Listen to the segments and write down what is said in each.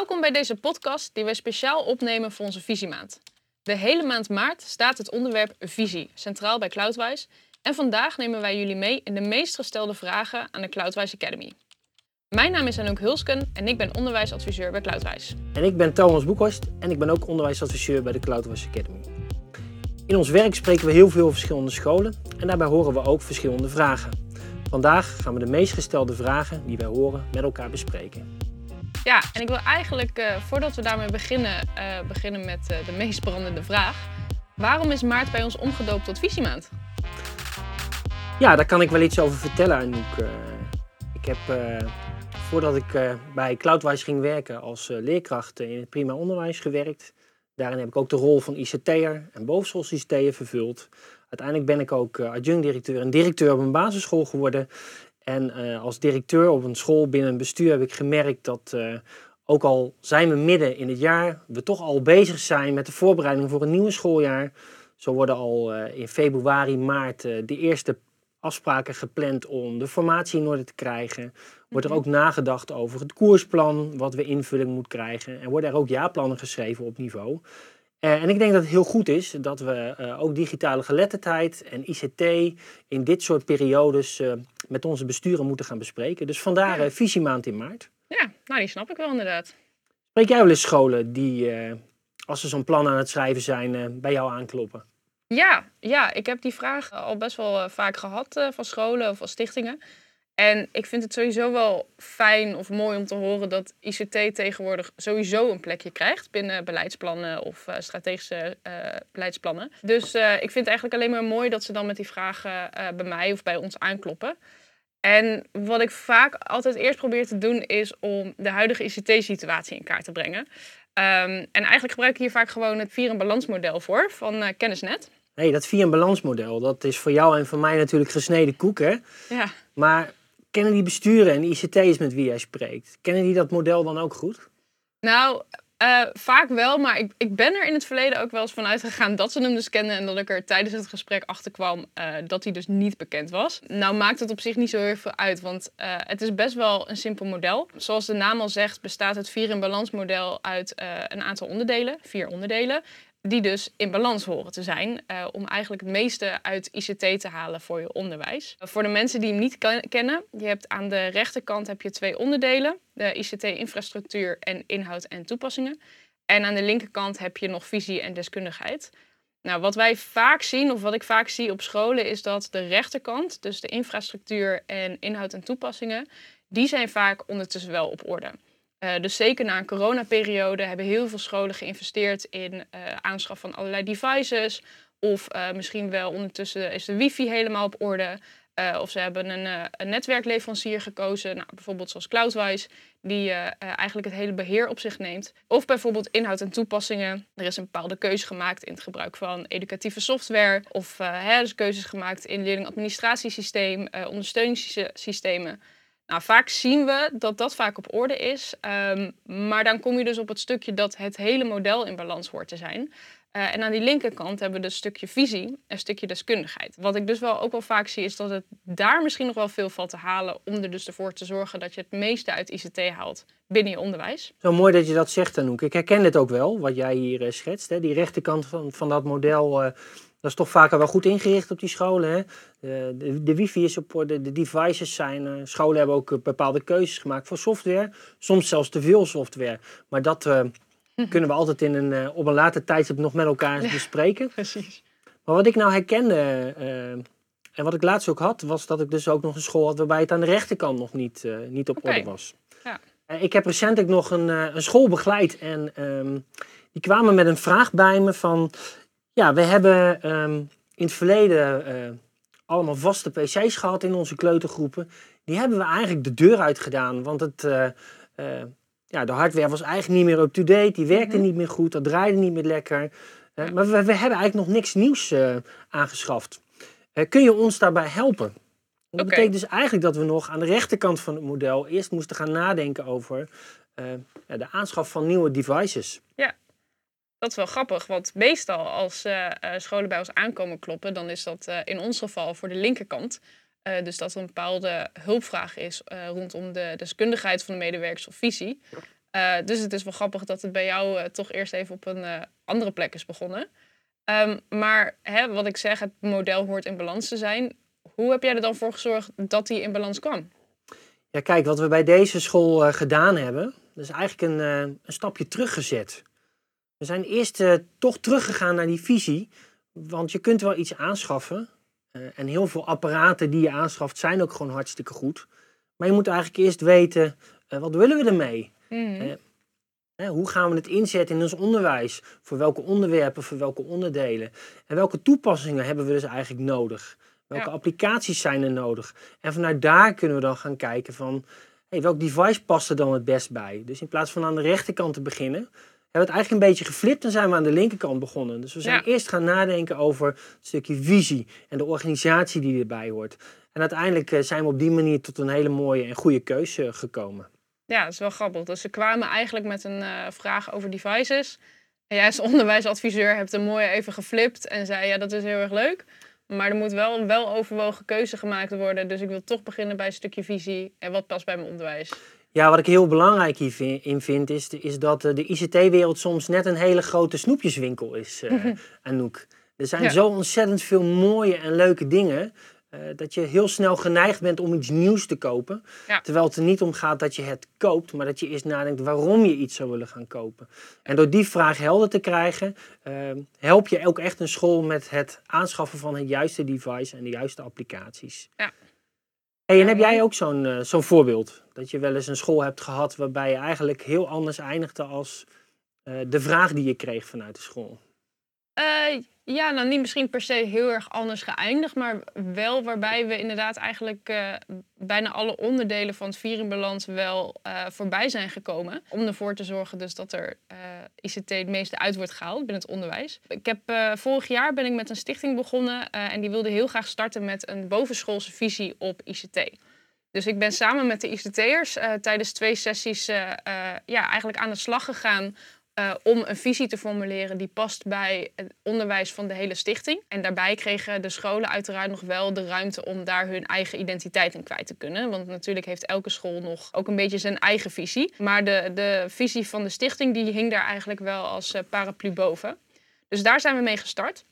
Welkom bij deze podcast die wij speciaal opnemen voor onze Visiemaand. De hele maand maart staat het onderwerp visie centraal bij Cloudwise. En vandaag nemen wij jullie mee in de meest gestelde vragen aan de Cloudwise Academy. Mijn naam is Anouk Hulsken en ik ben onderwijsadviseur bij Cloudwise. En ik ben Thomas Boekhorst en ik ben ook onderwijsadviseur bij de Cloudwise Academy. In ons werk spreken we heel veel verschillende scholen en daarbij horen we ook verschillende vragen. Vandaag gaan we de meest gestelde vragen die wij horen met elkaar bespreken. Ja, en ik wil eigenlijk, uh, voordat we daarmee beginnen, uh, beginnen met uh, de meest brandende vraag. Waarom is maart bij ons omgedoopt tot visiemaand? Ja, daar kan ik wel iets over vertellen, Anouk. ik heb, voordat ik bij Cloudwise ging werken als leerkracht in het prima onderwijs gewerkt. Daarin heb ik ook de rol van ICT'er en bovenschoolsICT'er vervuld. Uiteindelijk ben ik ook adjunct-directeur en directeur op een basisschool geworden. En uh, als directeur op een school binnen een bestuur heb ik gemerkt dat, uh, ook al zijn we midden in het jaar, we toch al bezig zijn met de voorbereiding voor een nieuwe schooljaar. Zo worden al uh, in februari, maart de eerste afspraken gepland om de formatie in orde te krijgen. Wordt er ook nagedacht over het koersplan, wat we invulling moet krijgen. En worden er ook jaarplannen geschreven op niveau. Uh, en ik denk dat het heel goed is dat we uh, ook digitale geletterdheid en ICT in dit soort periodes uh, met onze besturen moeten gaan bespreken. Dus vandaar ja. visiemaand in maart. Ja, nou die snap ik wel inderdaad. Spreek jij wel eens scholen die, als ze zo'n plan aan het schrijven zijn, bij jou aankloppen? Ja, ja, ik heb die vraag al best wel vaak gehad van scholen of van stichtingen. En ik vind het sowieso wel fijn of mooi om te horen dat ICT tegenwoordig sowieso een plekje krijgt binnen beleidsplannen of uh, strategische uh, beleidsplannen. Dus uh, ik vind het eigenlijk alleen maar mooi dat ze dan met die vragen bij mij of bij ons aankloppen. En wat ik vaak altijd eerst probeer te doen is om de huidige ICT-situatie in kaart te brengen. Um, en eigenlijk gebruik ik hier vaak gewoon het vier- en balansmodel voor van Kennisnet. hey, dat vier- en balansmodel, dat is voor jou en voor mij natuurlijk gesneden koek, hè? Ja. Maar kennen die besturen en ICT's met wie jij spreekt, kennen die dat model dan ook goed? Nou, uh, vaak wel, maar ik, ik ben er in het verleden ook wel eens van uitgegaan dat ze hem dus kenden en dat ik er tijdens het gesprek achter kwam uh, dat hij dus niet bekend was. Nou maakt het op zich niet zo heel veel uit, want uh, het is best wel een simpel model. Zoals de naam al zegt, bestaat het vier in balans model uit een aantal onderdelen, vier onderdelen die dus in balans horen te zijn uh, om eigenlijk het meeste uit ICT te halen voor je onderwijs. Voor de mensen die hem niet kennen, je hebt aan de rechterkant heb je twee onderdelen, de ICT-infrastructuur en inhoud en toepassingen. En aan de linkerkant heb je nog visie en deskundigheid. Nou, wat wij vaak zien, of wat ik vaak zie op scholen, is dat de rechterkant, dus de infrastructuur en inhoud en toepassingen, die zijn vaak ondertussen wel op orde. Uh, dus zeker na een coronaperiode hebben heel veel scholen geïnvesteerd in uh, aanschaf van allerlei devices. Of uh, misschien wel ondertussen is de wifi helemaal op orde. of ze hebben een, een, netwerkleverancier gekozen, nou, bijvoorbeeld zoals Cloudwise, die eigenlijk het hele beheer op zich neemt. Of bijvoorbeeld inhoud en toepassingen. Er is een bepaalde keuze gemaakt in het gebruik van educatieve software. Of hè, dus keuzes gemaakt in leerlingadministratiesysteem, ondersteuningssystemen. Nou, vaak zien we dat dat vaak op orde is. Um, maar dan kom je dus op het stukje dat het hele model in balans hoort te zijn. Uh, en aan die linkerkant hebben we dus stukje visie en een stukje deskundigheid. Wat ik dus wel ook wel vaak zie, is dat het daar misschien nog wel veel valt te halen. om er dus ervoor te zorgen dat je het meeste uit ICT haalt binnen je onderwijs. Zo mooi dat je dat zegt, Anouk. Ik herken het ook wel, wat jij hier uh, schetst. Hè? Die rechterkant van, van dat model. Uh, dat is toch vaker wel goed ingericht op die scholen. Hè? De, de, de, wifi is op orde, de devices zijn. Uh, scholen hebben ook bepaalde keuzes gemaakt voor software. Soms zelfs te veel software. Maar dat uh, kunnen we altijd in een, op een later tijdstip nog met elkaar ja, bespreken. Precies. Maar wat ik nou herkende. en wat ik laatst ook had, was dat ik dus ook nog een school had waarbij het aan de rechterkant nog niet, niet op okay. orde was. Ja. ik heb recentelijk nog een, een school begeleid en um, die kwamen met een vraag bij me van ja, we hebben um, in het verleden uh, allemaal vaste PC's gehad in onze kleutergroepen. Die hebben we eigenlijk de deur uit gedaan, want het, uh, uh, ja, de hardware was eigenlijk niet meer up-to-date. Die werkte mm -hmm. niet meer goed, dat draaide niet meer lekker. Maar we, we, hebben eigenlijk nog niks nieuws aangeschaft. kun je ons daarbij helpen? Dat okay. betekent dus eigenlijk dat we nog aan de rechterkant van het model eerst moesten gaan nadenken over de aanschaf van nieuwe devices. Ja, dat is wel grappig, want meestal als uh, scholen bij ons aankomen kloppen, dan is dat uh, in ons geval voor de linkerkant. Dus dat er een bepaalde hulpvraag is rondom de deskundigheid van de medewerkers of visie. Dus het is wel grappig dat het bij jou toch eerst even op een andere plek is begonnen. Um, maar hè, wat ik zeg, het model hoort in balans te zijn. Hoe heb jij er dan voor gezorgd dat die in balans kwam? Ja, kijk, wat we bij deze school gedaan hebben, is eigenlijk een, een stapje teruggezet. We zijn eerst toch teruggegaan naar die visie. Want je kunt wel iets aanschaffen. en heel veel apparaten die je aanschaft zijn ook gewoon hartstikke goed. Maar je moet eigenlijk eerst weten, wat willen we ermee? Mm. hoe gaan we het inzetten in ons onderwijs? Voor welke onderwerpen, voor welke onderdelen? En welke toepassingen hebben we dus eigenlijk nodig? Welke applicaties zijn er nodig? En vanuit daar kunnen we dan gaan kijken van... Hey, welk device past er dan het best bij? Dus in plaats van aan de rechterkant te beginnen... hebben het eigenlijk een beetje geflipt en zijn we aan de linkerkant begonnen. Dus we zijn eerst gaan nadenken over het stukje visie en de organisatie die erbij hoort. En uiteindelijk eh, zijn we op die manier tot een hele mooie en goede keuze gekomen. Ja, dat is wel grappig. Dus ze kwamen eigenlijk met een uh, vraag over devices. En jij als onderwijsadviseur hebt hem mooi even geflipt en zei ja, dat is heel erg leuk. Maar er moet wel een weloverwogen keuze gemaakt worden. Dus ik wil toch beginnen bij een stukje visie en wat past bij mijn onderwijs. Ja, wat ik heel belangrijk hierin vind, is, is dat eh, de ICT-wereld soms net een hele grote snoepjeswinkel is, uh, Anouk. Er zijn zo ontzettend veel mooie en leuke dingen. Uh, dat je heel snel geneigd bent om iets nieuws te kopen. Terwijl het er niet om gaat dat je het koopt, maar dat je eerst nadenkt waarom je iets zou willen gaan kopen. En door die vraag helder te krijgen, uh, help je ook echt een school met het aanschaffen van het juiste device en de juiste applicaties. Ja. Hey, en heb jij ook zo'n uh, zo'n voorbeeld? Dat je wel eens een school hebt gehad waarbij je eigenlijk heel anders eindigde als de vraag die je kreeg vanuit de school? Ja, nou niet misschien per se heel erg anders geëindigd, maar wel waarbij we inderdaad eigenlijk uh, bijna alle onderdelen van het vierenbalans wel uh, voorbij zijn gekomen. Om ervoor te zorgen dus dat er uh, ICT het meeste uit wordt gehaald binnen het onderwijs. Ik heb vorig jaar ben ik met een stichting begonnen en die wilde heel graag starten met een bovenschoolse visie op ICT. Dus ik ben samen met de ICT'ers tijdens twee sessies ja, eigenlijk aan de slag gegaan uh, om een visie te formuleren die past bij het onderwijs van de hele stichting. En daarbij kregen de scholen uiteraard nog wel de ruimte om daar hun eigen identiteit in kwijt te kunnen. Want natuurlijk heeft elke school nog ook een beetje zijn eigen visie. Maar de, de visie van de stichting die hing daar eigenlijk wel als uh, paraplu boven. Dus daar zijn we mee gestart.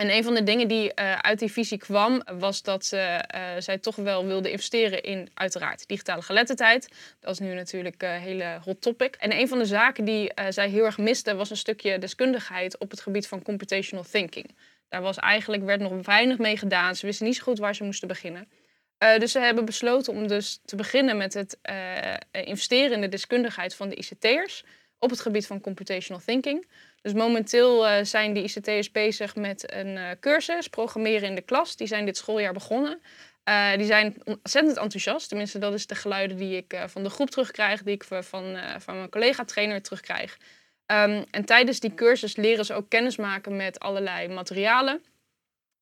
En een van de dingen die uh, uit die visie kwam, was dat uh, zij toch wel wilde investeren in, uiteraard, digitale geletterdheid. Dat is nu natuurlijk een hele hot topic. En een van de zaken die zij heel erg miste, was een stukje deskundigheid op het gebied van computational thinking. Daar was eigenlijk, werd nog weinig mee gedaan. Ze wisten niet zo goed waar ze moesten beginnen. dus ze hebben besloten om dus te beginnen met het investeren in de deskundigheid van de ICT'ers op het gebied van computational thinking. Dus momenteel uh, zijn de ICT'ers bezig met een uh, cursus, programmeren in de klas. Die zijn dit schooljaar begonnen. Uh, die zijn ontzettend enthousiast. Tenminste, dat is de geluiden die ik van de groep terugkrijg, die ik van, van mijn collega-trainer terugkrijg. Um, en tijdens die cursus leren ze ook kennis maken met allerlei materialen.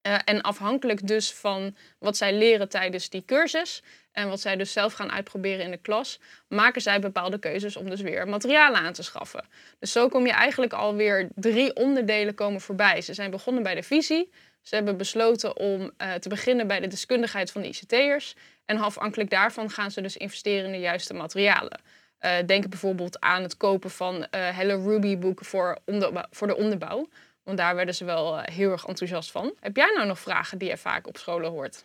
En afhankelijk dus van wat zij leren tijdens die cursus, en wat zij dus zelf gaan uitproberen in de klas, maken zij bepaalde keuzes om dus weer materialen aan te schaffen. Dus zo kom je eigenlijk alweer drie onderdelen komen voorbij. Ze zijn begonnen bij de visie. Ze hebben besloten om uh, te beginnen bij de deskundigheid van de ICT'ers. En afhankelijk daarvan gaan ze dus investeren in de juiste materialen. Uh, denk bijvoorbeeld aan het kopen van uh, Hello Ruby boeken voor, voor de onderbouw. Want daar werden ze wel heel erg enthousiast van. Heb jij nou nog vragen die je vaak op scholen hoort?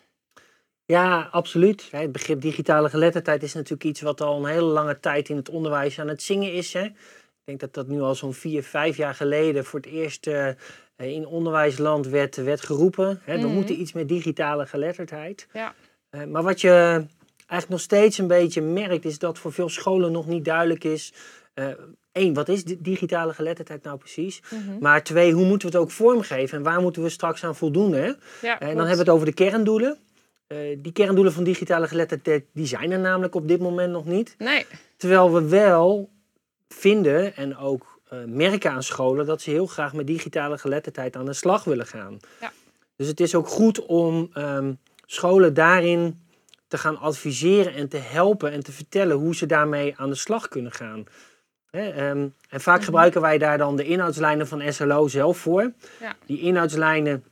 Ja, absoluut. Het begrip digitale geletterdheid is natuurlijk iets wat al een hele lange tijd in het onderwijs aan het zingen is. Hè? Ik denk dat dat nu al zo'n vier, vijf jaar geleden voor het eerst uh, in onderwijsland werd, werd geroepen. Hè? We mhm. moeten iets met digitale geletterdheid. Ja. Uh, maar wat je eigenlijk nog steeds een beetje merkt, is dat voor veel scholen nog niet duidelijk is. Uh, wat is digitale geletterdheid nou precies? Mhm. Maar twee, hoe moeten we het ook vormgeven en waar moeten we straks aan voldoen? Hè? Ja, en dan hebben we het over de kerndoelen. Eh, die kerndoelen van digitale geletterdheid, die zijn er namelijk op dit moment nog niet. Nee. Terwijl we wel vinden en ook uh, merken aan scholen dat ze heel graag met digitale geletterdheid aan de slag willen gaan. Ja. Dus het is ook goed om um, scholen daarin te gaan adviseren en te helpen en te vertellen hoe ze daarmee aan de slag kunnen gaan. Hè, um, en vaak mhm. gebruiken wij daar dan de inhoudslijnen van SLO zelf voor. Ja. Die inhoudslijnen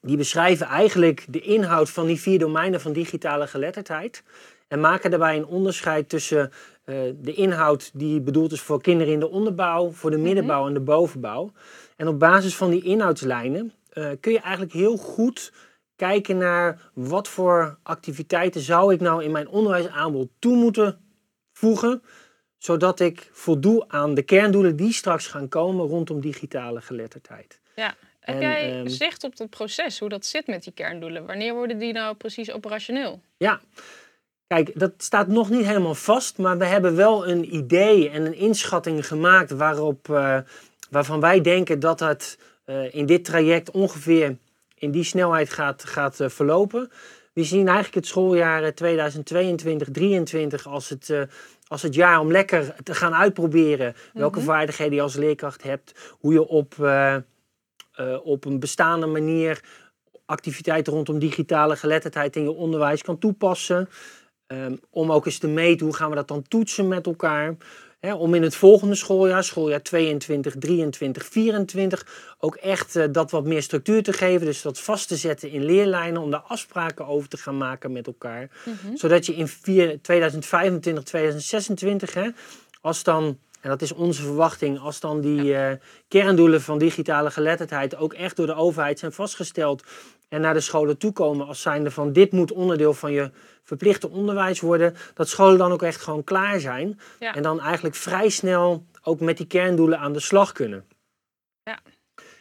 die beschrijven eigenlijk de inhoud van die vier domeinen van digitale geletterdheid. En maken daarbij een onderscheid tussen eh, de inhoud die bedoeld is voor kinderen in de onderbouw, voor de middenbouw en de bovenbouw. En op basis van die inhoudslijnen eh, kun je eigenlijk heel goed kijken naar wat voor activiteiten zou ik nou in mijn onderwijsaanbod toe moeten voegen, zodat ik voldoe aan de kerndoelen die straks gaan komen rondom digitale geletterdheid. Ja. Heb En, jij ehm, zicht op dat proces, hoe dat zit met die kerndoelen? Wanneer worden die nou precies operationeel? Ja, kijk, dat staat nog niet helemaal vast, maar we hebben wel een idee en een inschatting gemaakt waarop, eh, waarvan wij denken dat het eh, in dit traject ongeveer in die snelheid gaat, gaat eh, verlopen. We zien eigenlijk het schooljaar eh, 2022-2023 als het, als het jaar om lekker te gaan uitproberen welke Mhm. vaardigheden je als leerkracht hebt, hoe je op, eh, eh, op een bestaande manier activiteiten rondom digitale geletterdheid in je onderwijs kan toepassen. Ehm, om ook eens te meten hoe gaan we dat dan toetsen met elkaar. Hè, om in het volgende schooljaar, schooljaar 22, 23, 24, ook echt eh, dat wat meer structuur te geven. Dus dat vast te zetten in leerlijnen, om daar afspraken over te gaan maken met elkaar. Mhm. Zodat je in vier- 2025, 2026, hè, als dan, en dat is onze verwachting, als dan die eh, kerndoelen van digitale geletterdheid ook echt door de overheid zijn vastgesteld en naar de scholen toekomen als zijnde van dit moet onderdeel van je verplichte onderwijs worden, dat scholen dan ook echt gewoon klaar zijn Ja. en dan eigenlijk vrij snel ook met die kerndoelen aan de slag kunnen. Ja.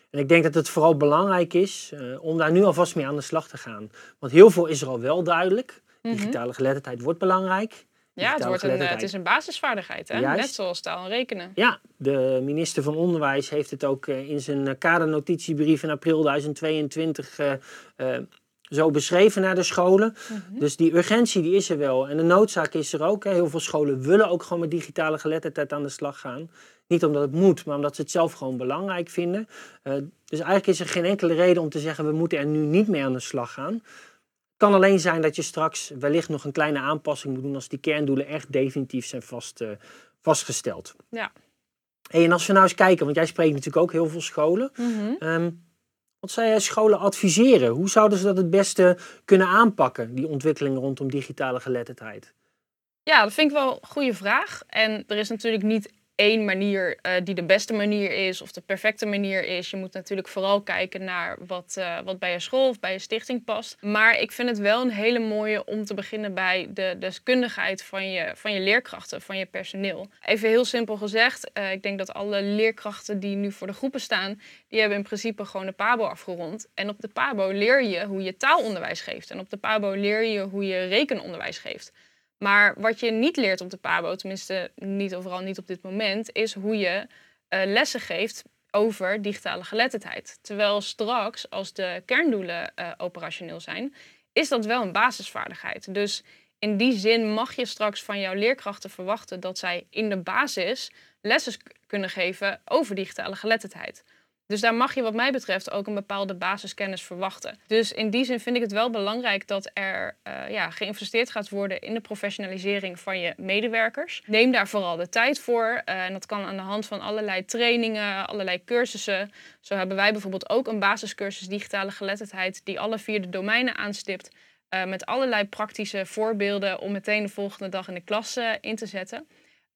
En ik denk dat het vooral belangrijk is eh, om daar nu alvast mee aan de slag te gaan. Want heel veel is er al wel duidelijk. Mhm. Digitale geletterdheid wordt belangrijk. Ja, het, wordt een, eh, het is een basisvaardigheid, hè? Juist. net zoals taal en rekenen. Ja, de minister van Onderwijs heeft het ook eh, in zijn eh, kadernotitiebrief in april 2022 eh, eh, zo beschreven naar de scholen. Mhm. Dus die urgentie die is er wel. En de noodzaak is er ook. Hè. Heel veel scholen willen ook gewoon met digitale geletterdheid aan de slag gaan. Niet omdat het moet, maar omdat ze het zelf gewoon belangrijk vinden. Dus eigenlijk is er geen enkele reden om te zeggen we moeten er nu niet mee aan de slag gaan. Het kan alleen zijn dat je straks wellicht nog een kleine aanpassing moet doen als die kerndoelen echt definitief zijn vast, eh, vastgesteld. Ja. Hey, en als we nou eens kijken, want jij spreekt natuurlijk ook heel veel scholen. Mhm. Ehm, wat zou jij scholen adviseren? Hoe zouden ze dat het beste kunnen aanpakken, die ontwikkeling rondom digitale geletterdheid? Ja, dat vind ik wel een goede vraag. En er is natuurlijk niet één manier eh, die de beste manier is of de perfecte manier is. Je moet natuurlijk vooral kijken naar wat, eh, wat bij je school of bij je stichting past. Maar ik vind het wel een hele mooie om te beginnen bij de deskundigheid van je, van je leerkrachten, van je personeel. Even heel simpel gezegd, eh, ik denk dat alle leerkrachten die nu voor de groepen staan, die hebben in principe gewoon de PABO afgerond. En op de PABO leer je hoe je taalonderwijs geeft. En op de PABO leer je hoe je rekenonderwijs geeft. Maar wat je niet leert op de PABO, tenminste niet overal niet op dit moment, is hoe je eh, lessen geeft over digitale geletterdheid. Terwijl straks, als de kerndoelen eh, operationeel zijn, is dat wel een basisvaardigheid. Dus in die zin mag je straks van jouw leerkrachten verwachten dat zij in de basis lessen kunnen geven over digitale geletterdheid. Dus daar mag je wat mij betreft ook een bepaalde basiskennis verwachten. Dus in die zin vind ik het wel belangrijk dat er eh, ja, geïnvesteerd gaat worden in de professionalisering van je medewerkers. Neem daar vooral de tijd voor. eh, en dat kan aan de hand van allerlei trainingen, allerlei cursussen. Zo hebben wij bijvoorbeeld ook een basiscursus digitale geletterdheid die alle vier de domeinen aanstipt. eh, met allerlei praktische voorbeelden om meteen de volgende dag in de klas in te zetten.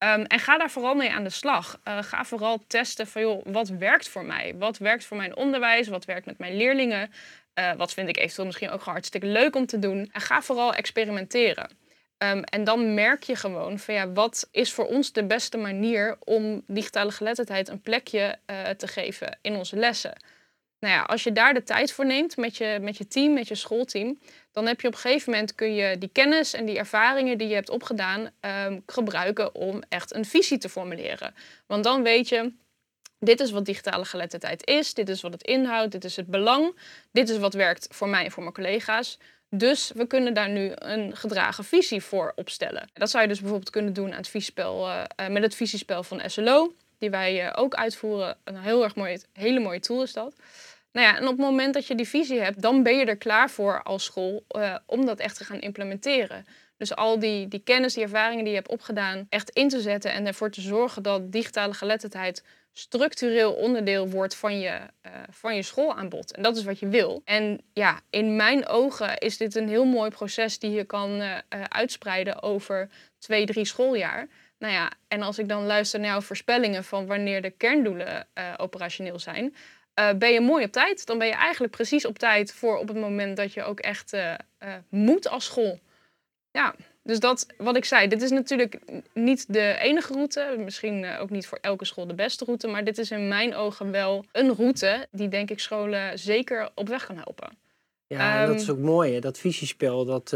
Ehm, en ga daar vooral mee aan de slag. Eh, ga vooral testen van, joh, wat werkt voor mij? Wat werkt voor mijn onderwijs? Wat werkt met mijn leerlingen? Eh, wat vind ik eventueel misschien ook hartstikke leuk om te doen? En ga vooral experimenteren. Ehm, en dan merk je gewoon van ja, wat is voor ons de beste manier om digitale geletterdheid een plekje eh, te geven in onze lessen. Nou ja, als je daar de tijd voor neemt met je, met je team, met je schoolteam, dan heb je op een gegeven moment kun je die kennis en die ervaringen die je hebt opgedaan ehm, gebruiken om echt een visie te formuleren. Want dan weet je, dit is wat digitale geletterdheid is, dit is wat het inhoudt, dit is het belang, dit is wat werkt voor mij en voor mijn collega's. Dus we kunnen daar nu een gedragen visie voor opstellen. Dat zou je dus bijvoorbeeld kunnen doen aan het visiespel, eh, met het visiespel van SLO, die wij eh, ook uitvoeren. Een heel erg mooi, hele mooie tool is dat. Nou ja, en op het moment dat je die visie hebt, dan ben je er klaar voor als school eh, om dat echt te gaan implementeren. Dus al die, die kennis, die ervaringen die je hebt opgedaan, echt in te zetten en ervoor te zorgen dat digitale geletterdheid structureel onderdeel wordt van je, eh, van je schoolaanbod. En dat is wat je wil. En ja, in mijn ogen is dit een heel mooi proces die je kan eh, uitspreiden over twee, drie schooljaar. Nou ja, en als ik dan luister naar jouw voorspellingen van wanneer de kerndoelen uh, operationeel zijn, uh, ben je mooi op tijd. Dan ben je eigenlijk precies op tijd voor op het moment dat je ook echt uh, moet als school. Ja, dus dat, wat ik zei, dit is natuurlijk niet de enige route. Misschien ook niet voor elke school de beste route. Maar dit is in mijn ogen wel een route die, denk ik, scholen zeker op weg kan helpen. Ja, um, dat is ook mooi, hè? dat visiespel. Dat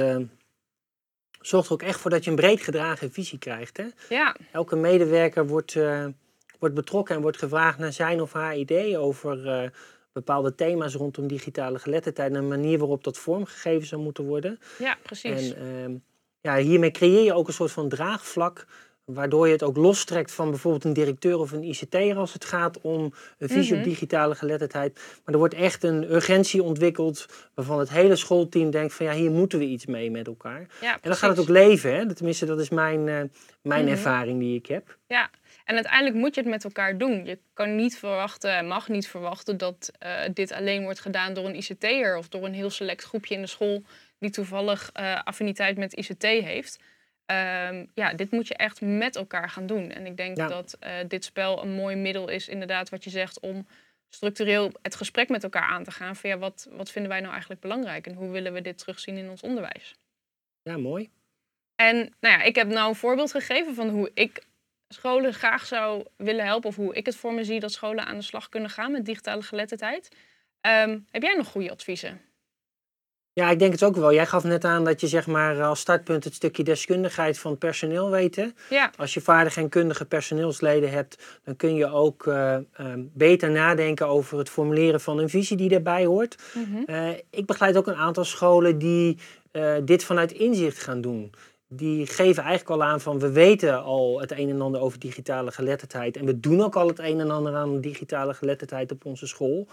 zorgt er ook echt voor dat je een breed gedragen visie krijgt. Hè? Ja. Elke medewerker wordt, wordt betrokken en wordt gevraagd naar zijn of haar idee over uh, bepaalde thema's rondom digitale geletterdheid. En een manier waarop dat vormgegeven zou moeten worden. Ja, precies. En ehm, ja, hiermee creëer je ook een soort van draagvlak waardoor je het ook lostrekt van bijvoorbeeld een directeur of een ICT'er als het gaat om een visie op mhm. digitale geletterdheid. Maar er wordt echt een urgentie ontwikkeld waarvan het hele schoolteam denkt van ja, hier moeten we iets mee met elkaar. Ja, en dan gaat het ook leven, hè? tenminste dat is mijn, uh, mijn mhm. ervaring die ik heb. Ja, en uiteindelijk moet je het met elkaar doen. Je kan niet verwachten, mag niet verwachten dat uh, dit alleen wordt gedaan door een ICT'er of door een heel select groepje in de school die toevallig uh, affiniteit met ICT heeft. Um, ja, dit moet je echt met elkaar gaan doen. En ik denk dat uh, dit spel een mooi middel is, inderdaad, wat je zegt, om structureel het gesprek met elkaar aan te gaan. Van ja, wat, wat vinden wij nou eigenlijk belangrijk en hoe willen we dit terugzien in ons onderwijs? Ja, mooi. En nou ja, ik heb nou een voorbeeld gegeven van hoe ik scholen graag zou willen helpen, of hoe ik het voor me zie dat scholen aan de slag kunnen gaan met digitale geletterdheid. Um, heb jij nog goede adviezen? Ja, ik denk het ook wel. Jij gaf net aan dat je zeg maar als startpunt het stukje deskundigheid van personeel weten. Ja. Als je vaardige en kundige personeelsleden hebt, dan kun je ook uh, beter nadenken over het formuleren van een visie die daarbij hoort. Mm -hmm. ik begeleid ook een aantal scholen die uh, dit vanuit inzicht gaan doen. Die geven eigenlijk al aan van we weten al het een en ander over digitale geletterdheid. En we doen ook al het een en ander aan digitale geletterdheid op onze school.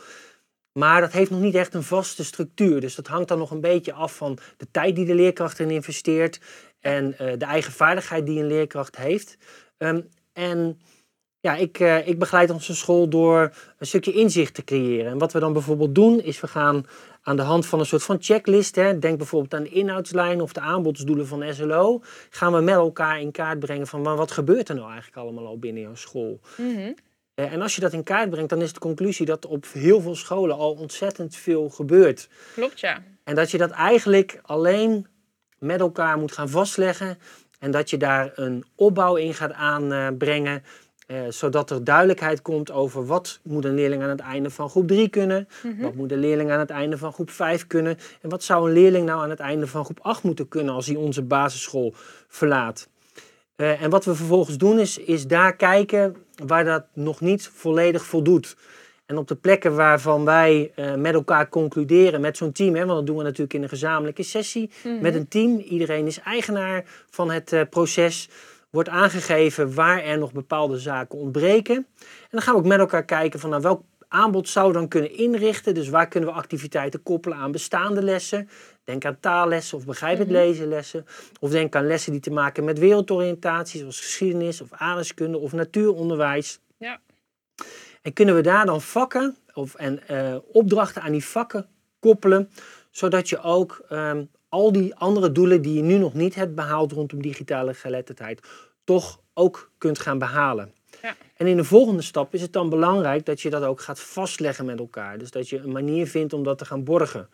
Maar dat heeft nog niet echt een vaste structuur. Dus dat hangt dan nog een beetje af van de tijd die de leerkracht erin investeert en uh, de eigen vaardigheid die een leerkracht heeft. Um, en ja, ik, uh, ik begeleid onze school door een stukje inzicht te creëren. En wat we dan bijvoorbeeld doen, is we gaan aan de hand van een soort van checklist, hè, denk bijvoorbeeld aan de inhoudslijn of de aanbodsdoelen van SLO, gaan we met elkaar in kaart brengen van maar wat gebeurt er nou eigenlijk allemaal al binnen jouw school. Mm -hmm. Uh, en als je dat in kaart brengt, dan is de conclusie dat op heel veel scholen al ontzettend veel gebeurt. Klopt, ja. En dat je dat eigenlijk alleen met elkaar moet gaan vastleggen. En dat je daar een opbouw in gaat aanbrengen. Uh, zodat er duidelijkheid komt over wat moet een leerling aan het einde van groep 3 kunnen. Mm -hmm. Wat moet een leerling aan het einde van groep 5 kunnen. En wat zou een leerling nou aan het einde van groep 8 moeten kunnen als hij onze basisschool verlaat. Uh, en wat we vervolgens doen is, is daar kijken waar dat nog niet volledig voldoet. En op de plekken waarvan wij uh, met elkaar concluderen met zo'n team, hè, want dat doen we natuurlijk in een gezamenlijke sessie mm -hmm. met een team. Iedereen is eigenaar van het proces. Wordt aangegeven waar er nog bepaalde zaken ontbreken. En dan gaan we ook met elkaar kijken van nou, welk aanbod zou dan kunnen inrichten. Dus waar kunnen we activiteiten koppelen aan bestaande lessen. Denk aan taallessen of begrijpend mm -hmm. lezen lessen. Of denk aan lessen die te maken met wereldoriëntatie, zoals geschiedenis of aardrijkskunde of natuuronderwijs. Ja. En kunnen we daar dan vakken of, en uh, opdrachten aan die vakken koppelen, zodat je ook um, al die andere doelen die je nu nog niet hebt behaald rondom digitale geletterdheid, toch ook kunt gaan behalen. Ja. En in de volgende stap is het dan belangrijk dat je dat ook gaat vastleggen met elkaar. Dus dat je een manier vindt om dat te gaan borgen.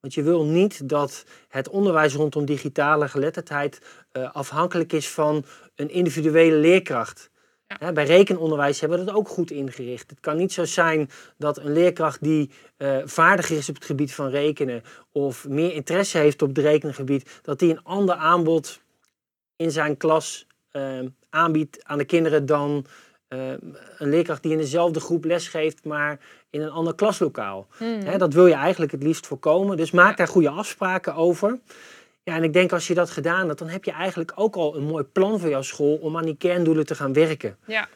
Want je wil niet dat het onderwijs rondom digitale geletterdheid uh, afhankelijk is van een individuele leerkracht. Ja. bij rekenonderwijs hebben we dat ook goed ingericht. Het kan niet zo zijn dat een leerkracht die uh, vaardiger is op het gebied van rekenen of meer interesse heeft op het rekengebied, dat die een ander aanbod in zijn klas aanbiedt aan de kinderen dan uh, een leerkracht die in dezelfde groep lesgeeft, maar in een ander klaslokaal. Mm. Hè, dat wil je eigenlijk het liefst voorkomen. Dus maak ja. daar goede afspraken over. Ja, en ik denk als je dat gedaan hebt, dan heb je eigenlijk ook al een mooi plan voor jouw school om aan die kerndoelen te gaan werken. Ja.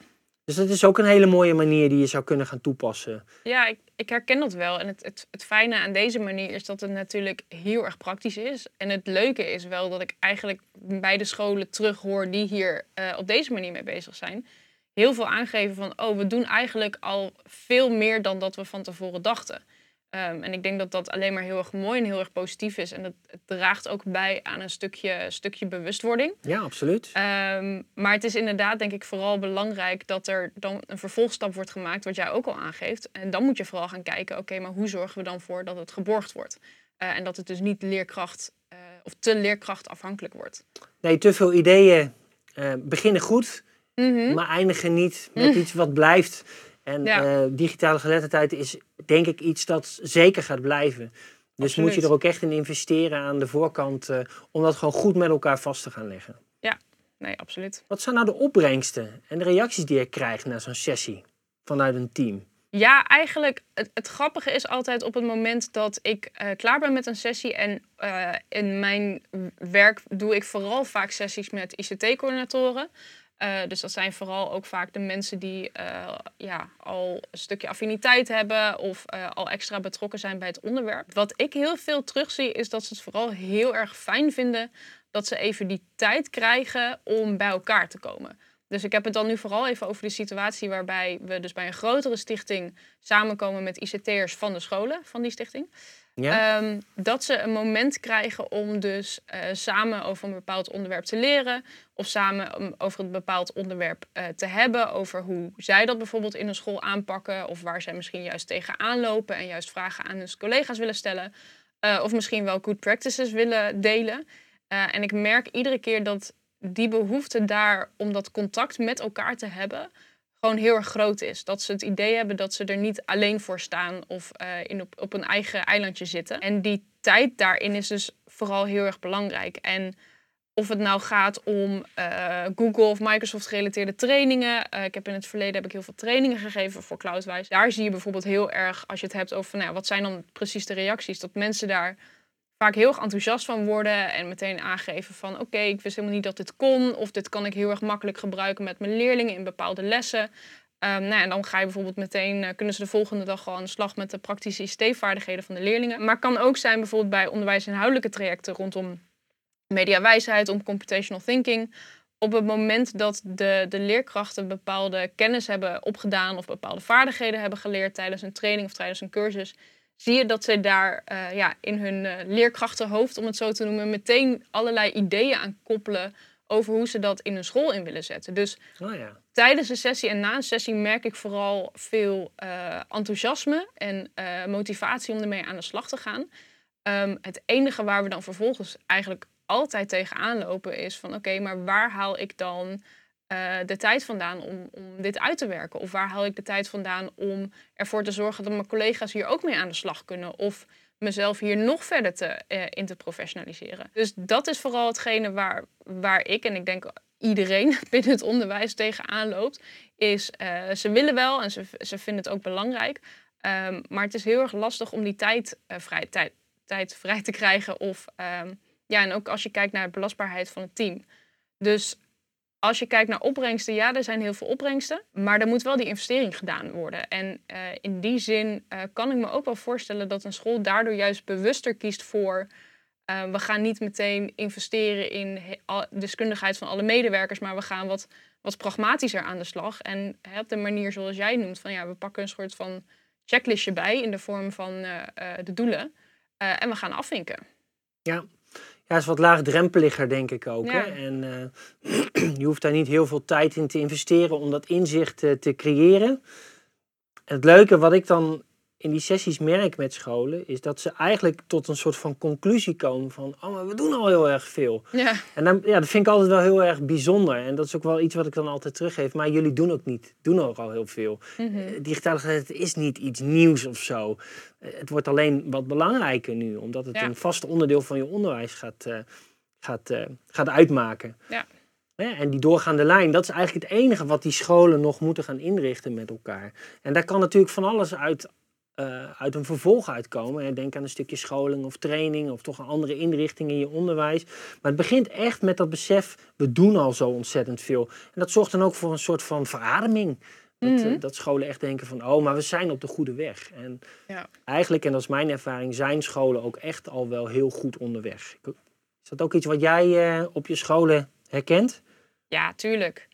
Dus dat is ook een hele mooie manier die je zou kunnen gaan toepassen. Ja, ik, ik herken dat wel. En het, het, het fijne aan deze manier is dat het natuurlijk heel erg praktisch is. En het leuke is wel dat ik eigenlijk bij de scholen terughoor die hier uh, op deze manier mee bezig zijn. Heel veel aangeven van, oh, we doen eigenlijk al veel meer dan dat we van tevoren dachten. Ehm, en ik denk dat dat alleen maar heel erg mooi en heel erg positief is. En dat het draagt ook bij aan een stukje, stukje bewustwording. Ja, absoluut. Ehm, maar het is inderdaad, denk ik, vooral belangrijk dat er dan een vervolgstap wordt gemaakt, wat jij ook al aangeeft. En dan moet je vooral gaan kijken, oké, maar hoe zorgen we dan voor dat het geborgd wordt? Eh, en dat het dus niet leerkracht uh, of te leerkrachtafhankelijk wordt. Nee, te veel ideeën uh, beginnen goed, mm maar eindigen niet met mm. iets wat blijft. En ja. digitale geletterdheid is denk ik iets dat zeker gaat blijven. Dus moet je er ook echt in investeren aan de voorkant om dat gewoon goed met elkaar vast te gaan leggen. Ja, nee, absoluut. Wat zijn nou de opbrengsten en de reacties die je krijgt na zo'n sessie vanuit een team? Ja, eigenlijk het, het, grappige is altijd op het moment dat ik uh, klaar ben met een sessie. En uh, in mijn werk doe ik vooral vaak sessies met ICT-coördinatoren. Uh, dus dat zijn vooral ook vaak de mensen die ja, al een stukje affiniteit hebben of al extra betrokken zijn bij het onderwerp. Wat ik heel veel terugzie is dat ze het vooral heel erg fijn vinden dat ze even die tijd krijgen om bij elkaar te komen. Dus ik heb het dan nu vooral even over de situatie waarbij we dus bij een grotere stichting samenkomen met ICT'ers van de scholen van die stichting. Um, dat ze een moment krijgen om dus uh, samen over een bepaald onderwerp te leren. Of samen over een bepaald onderwerp uh, te hebben. Over hoe zij dat bijvoorbeeld in een school aanpakken. Of waar zij misschien juist tegenaan lopen en juist vragen aan hun collega's willen stellen. Uh, of misschien wel good practices willen delen. en ik merk iedere keer dat die behoefte daar om dat contact met elkaar te hebben, gewoon heel erg groot is. Dat ze het idee hebben dat ze er niet alleen voor staan of uh, in op, op een eigen eilandje zitten. En die tijd daarin is dus vooral heel erg belangrijk. En of het nou gaat om uh, Google of Microsoft gerelateerde trainingen. Uh, ik heb in het verleden heb ik heel veel trainingen gegeven voor Cloudwise. Daar zie je bijvoorbeeld heel erg, als je het hebt over nou, wat zijn dan precies de reacties, dat mensen daar vaak heel erg enthousiast van worden en meteen aangeven van oké, ik wist helemaal niet dat dit kon of dit kan ik heel erg makkelijk gebruiken met mijn leerlingen in bepaalde lessen. Um, nou, en dan ga je bijvoorbeeld meteen, uh, kunnen ze de volgende dag al aan de slag met de praktische ICT-vaardigheden van de leerlingen. Maar kan ook zijn bijvoorbeeld bij onderwijsinhoudelijke trajecten rondom mediawijsheid, om computational thinking. Op het moment dat de, de leerkrachten bepaalde kennis hebben opgedaan of bepaalde vaardigheden hebben geleerd tijdens een training of tijdens een cursus, zie je dat ze daar uh, ja, in hun uh, leerkrachtenhoofd, om het zo te noemen, meteen allerlei ideeën aan koppelen over hoe ze dat in hun school in willen zetten. Dus oh ja. tijdens een sessie en na een sessie merk ik vooral veel uh, enthousiasme en motivatie om ermee aan de slag te gaan. Um, het enige waar we dan vervolgens eigenlijk altijd tegenaan lopen is van oké, maar waar haal ik dan uh, de tijd vandaan om, om dit uit te werken? Of waar haal ik de tijd vandaan om ervoor te zorgen dat mijn collega's hier ook mee aan de slag kunnen? Of mezelf hier nog verder te, uh, in te professionaliseren? Dus dat is vooral hetgene waar, waar ik en ik denk iedereen binnen het onderwijs tegenaan loopt. Is uh, ze willen wel en ze, ze vinden het ook belangrijk. Um, maar het is heel erg lastig om die tijd, vrij, tijd, tijd vrij te krijgen. Of um, ja, en ook als je kijkt naar de belastbaarheid van het team. Dus als je kijkt naar opbrengsten, ja, er zijn heel veel opbrengsten. Maar er moet wel die investering gedaan worden. En uh, in die zin uh, kan ik me ook wel voorstellen dat een school daardoor juist bewuster kiest voor. Uh, we gaan niet meteen investeren in deskundigheid van alle medewerkers, maar we gaan wat, wat pragmatischer aan de slag. En op de manier zoals jij noemt, van ja, we pakken een soort van checklistje bij in de vorm van de doelen. en we gaan afvinken. Ja, ja, is wat laagdrempeliger, denk ik ook. Hè? En uh, je hoeft daar niet heel veel tijd in te investeren om dat inzicht uh, te creëren. En het leuke wat ik dan in die sessies merk met scholen, is dat ze eigenlijk tot een soort van conclusie komen van, oh, maar we doen al heel erg veel. Ja. En dan, ja, dat vind ik altijd wel heel erg bijzonder. En dat is ook wel iets wat ik dan altijd teruggeef. Maar jullie doen ook niet, doen ook al heel veel. Mm -hmm. digitale geletterdheid is niet iets nieuws of zo. Eh, het wordt alleen wat belangrijker nu, omdat het een vast onderdeel van je onderwijs gaat, uh, gaat, gaat uitmaken. Ja. Ja, en die doorgaande lijn, dat is eigenlijk het enige wat die scholen nog moeten gaan inrichten met elkaar. En daar kan natuurlijk van alles uit uh, uit een vervolg uitkomen. Denk aan een stukje scholing of training of toch een andere inrichting in je onderwijs. Maar het begint echt met dat besef, we doen al zo ontzettend veel. En dat zorgt dan ook voor een soort van verademing. Dat, mm -hmm. dat, scholen echt denken van, oh, maar we zijn op de goede weg. En ja. eigenlijk, en dat is mijn ervaring, zijn scholen ook echt al wel heel goed onderweg. Is dat ook iets wat jij uh, op je scholen herkent? Ja, tuurlijk.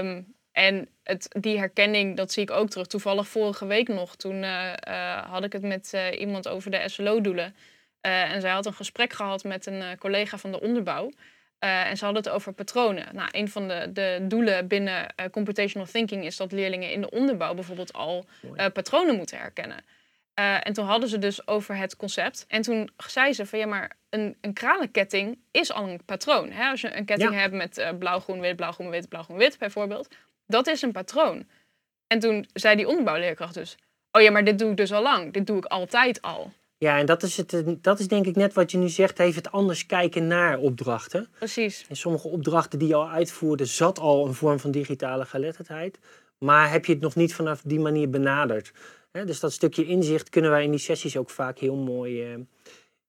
Um, En het, die herkenning, dat zie ik ook terug. Toevallig vorige week nog, toen eh, eh, had ik het met eh, iemand over de SLO-doelen. en zij had een gesprek gehad met een collega van de onderbouw. en ze hadden het over patronen. Nou, een van de, de doelen binnen computational thinking is dat leerlingen in de onderbouw bijvoorbeeld al patronen moeten herkennen. en toen hadden ze dus over het concept. En toen zei ze van ja, maar een, een kralenketting is al een patroon. Hè? Als je een ketting hebt met blauw, groen, wit, blauw, groen, wit, blauw, groen, wit bijvoorbeeld dat is een patroon. En toen zei die onderbouwleerkracht dus, oh ja, maar dit doe ik dus al lang. Dit doe ik altijd al. Ja, en dat is, het, dat is denk ik net wat je nu zegt, even het anders kijken naar opdrachten. Precies. In sommige opdrachten die je al uitvoerde, zat al een vorm van digitale geletterdheid. Maar heb je het nog niet vanaf die manier benaderd. Dus dat stukje inzicht kunnen wij in die sessies ook vaak heel mooi, eh,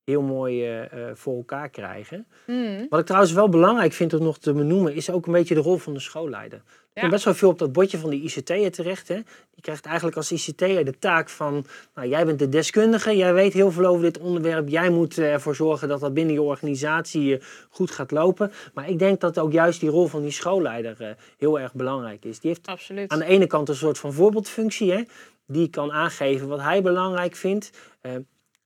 heel mooi uh, voor elkaar krijgen. Hmm. Wat ik trouwens wel belangrijk vind om nog te benoemen, is ook een beetje de rol van de schoolleider. Er komt best wel veel op dat bordje van die ICT'er terecht. Hè? Die krijgt eigenlijk als ICT'er de taak van, nou, jij bent de deskundige, jij weet heel veel over dit onderwerp, jij moet ervoor zorgen dat dat binnen je organisatie goed gaat lopen. Maar ik denk dat ook juist die rol van die schoolleider heel erg belangrijk is. Die heeft Absoluut. aan de ene kant een soort van voorbeeldfunctie, hè? die kan aangeven wat hij belangrijk vindt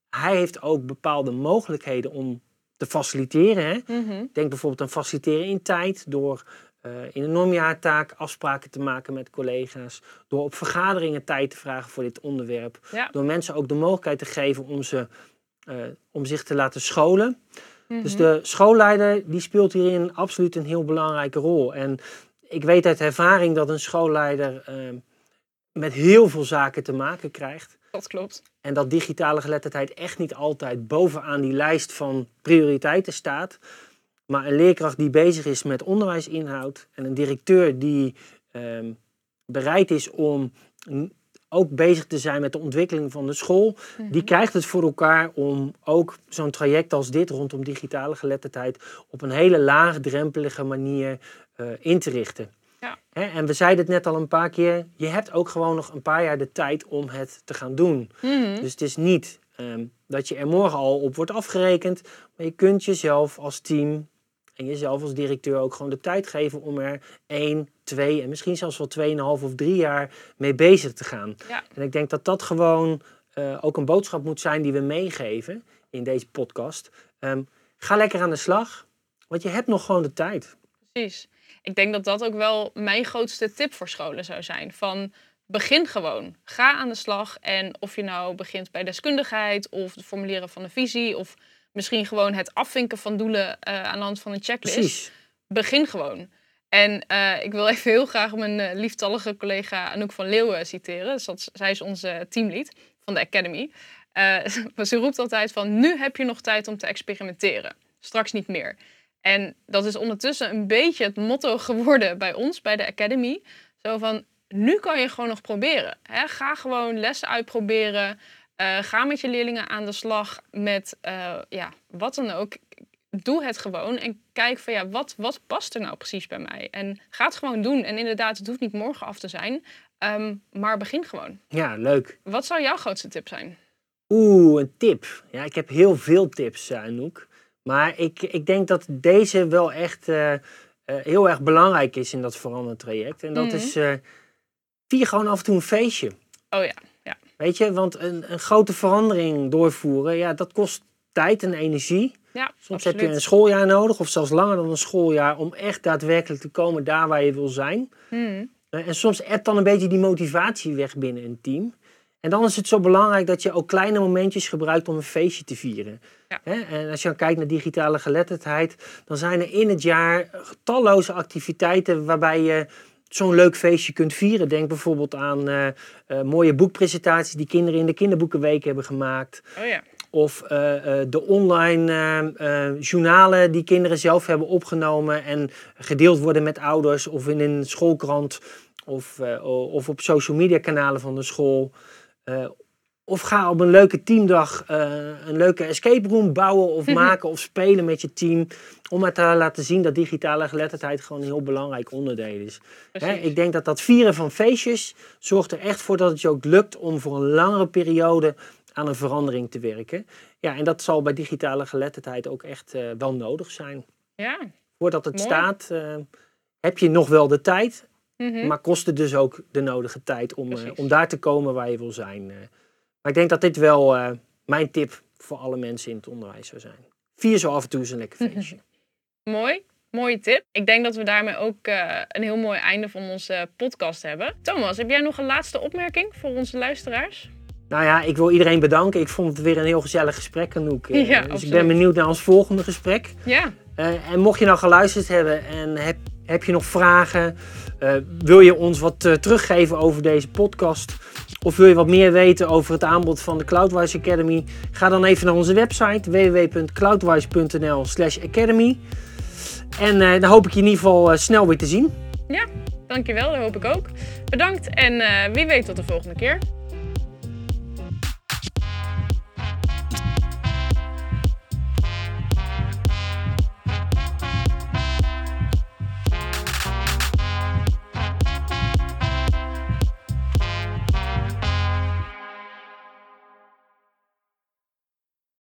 hij heeft ook bepaalde mogelijkheden om te faciliteren. Hè? Mhm. Denk bijvoorbeeld aan faciliteren in tijd door uh, in een normjaartaak afspraken te maken met collega's. Door op vergaderingen tijd te vragen voor dit onderwerp. Door mensen ook de mogelijkheid te geven om, ze, uh, om zich te laten scholen. Dus mhm. de schoolleider die speelt hierin absoluut een heel belangrijke rol. En ik weet uit ervaring dat een schoolleider uh, met heel veel zaken te maken krijgt. Dat klopt. En dat digitale geletterdheid echt niet altijd bovenaan die lijst van prioriteiten staat. Maar een leerkracht die bezig is met onderwijsinhoud en een directeur die ehm, bereid is om ook bezig te zijn met de ontwikkeling van de school, die mhm. krijgt het voor elkaar om ook zo'n traject als dit rondom digitale geletterdheid op een hele laagdrempelige manier uh, in te richten. Ja. en we zeiden het net al een paar keer, je hebt ook gewoon nog een paar jaar de tijd om het te gaan doen. Mhm. Dus het is niet ehm, dat je er morgen al op wordt afgerekend, maar je kunt jezelf als team en jezelf als directeur ook gewoon de tijd geven om er één, twee en misschien zelfs wel tweeënhalf of drie jaar mee bezig te gaan. Ja. En ik denk dat dat gewoon uh, ook een boodschap moet zijn die we meegeven in deze podcast. Um, ga lekker aan de slag, want je hebt nog gewoon de tijd. Precies ik denk dat dat ook wel mijn grootste tip voor scholen zou zijn. Van begin gewoon. Ga aan de slag. En of je nou begint bij deskundigheid of het formuleren van een visie of misschien gewoon het afvinken van doelen uh, aan de hand van een checklist. Precies. Begin gewoon. En uh, ik wil even heel graag mijn uh, lieftallige collega Anouk van Leeuwen citeren. Dus dat, zij is onze teamlead van de Academy. ze roept altijd van nu heb je nog tijd om te experimenteren. Straks niet meer. En dat is ondertussen een beetje het motto geworden bij ons, bij de Academy. Zo van, nu kan je gewoon nog proberen. Hè? Ga gewoon lessen uitproberen. Uh, ga met je leerlingen aan de slag met uh, ja, wat dan ook. Doe het gewoon en kijk van ja, wat, wat past er nou precies bij mij? En ga het gewoon doen. En inderdaad, het hoeft niet morgen af te zijn, um, maar begin gewoon. Ja, leuk. Wat zou jouw grootste tip zijn? Oeh, een tip. Ja, ik heb heel veel tips, Anouk. Maar ik, ik denk dat deze wel echt uh, uh, heel erg belangrijk is in dat verandertraject. En dat Mhm. is, uh, vier gewoon af en toe een feestje. Oh ja, ja. Weet je, want een, een grote verandering doorvoeren, ja, dat kost tijd en energie. Ja, Soms absoluut. heb je een schooljaar nodig, of zelfs langer dan een schooljaar, om echt daadwerkelijk te komen daar waar je wil zijn. Mhm. Eh, En soms ebt dan een beetje die motivatie weg binnen een team. En dan is het zo belangrijk dat je ook kleine momentjes gebruikt om een feestje te vieren. Ja. En als je dan kijkt naar digitale geletterdheid, dan zijn er in het jaar talloze activiteiten waarbij je zo'n leuk feestje kunt vieren. Denk bijvoorbeeld aan eh, eh, mooie boekpresentaties die kinderen in de kinderboekenweek hebben gemaakt. Oh ja. Of eh, de online journalen die kinderen zelf hebben opgenomen en gedeeld worden met ouders of in een schoolkrant of, of op social media kanalen van de school. Eh, of ga op een leuke teamdag eh, een leuke escape room bouwen of maken of spelen met je team. Om het te laten zien dat digitale geletterdheid gewoon een heel belangrijk onderdeel is. Hè, ik denk dat dat vieren van feestjes zorgt er echt voor dat het je ook lukt om voor een langere periode aan een verandering te werken. Ja, en dat zal bij digitale geletterdheid ook echt eh, wel nodig zijn. Ja, Voordat het Mooi. staat, heb je nog wel de tijd. Mhm. Maar kost het dus ook de nodige tijd om, eh, om daar te komen waar je wil zijn. eh. Maar ik denk dat dit wel eh, mijn tip voor alle mensen in het onderwijs zou zijn. Vier zo af en toe eens een lekker feestje. Mooi. Mooie tip. Ik denk dat we daarmee ook een heel mooi einde van onze podcast hebben. Thomas, heb jij nog een laatste opmerking voor onze luisteraars? Nou ja, ik wil iedereen bedanken. Ik vond het weer een heel gezellig gesprek, Anouk. Ja, dus ik ben benieuwd naar ons volgende gesprek. Ja, en mocht je nou geluisterd hebben en heb, heb je nog vragen, eh, wil je ons wat eh, teruggeven over deze podcast, of wil je wat meer weten over het aanbod van de Cloudwise Academy, ga dan even naar onze website www.cloudwise.nl/academy. En eh, dan hoop ik je in ieder geval snel weer te zien. dankjewel. Dat hoop ik ook. Bedankt en wie weet tot de volgende keer.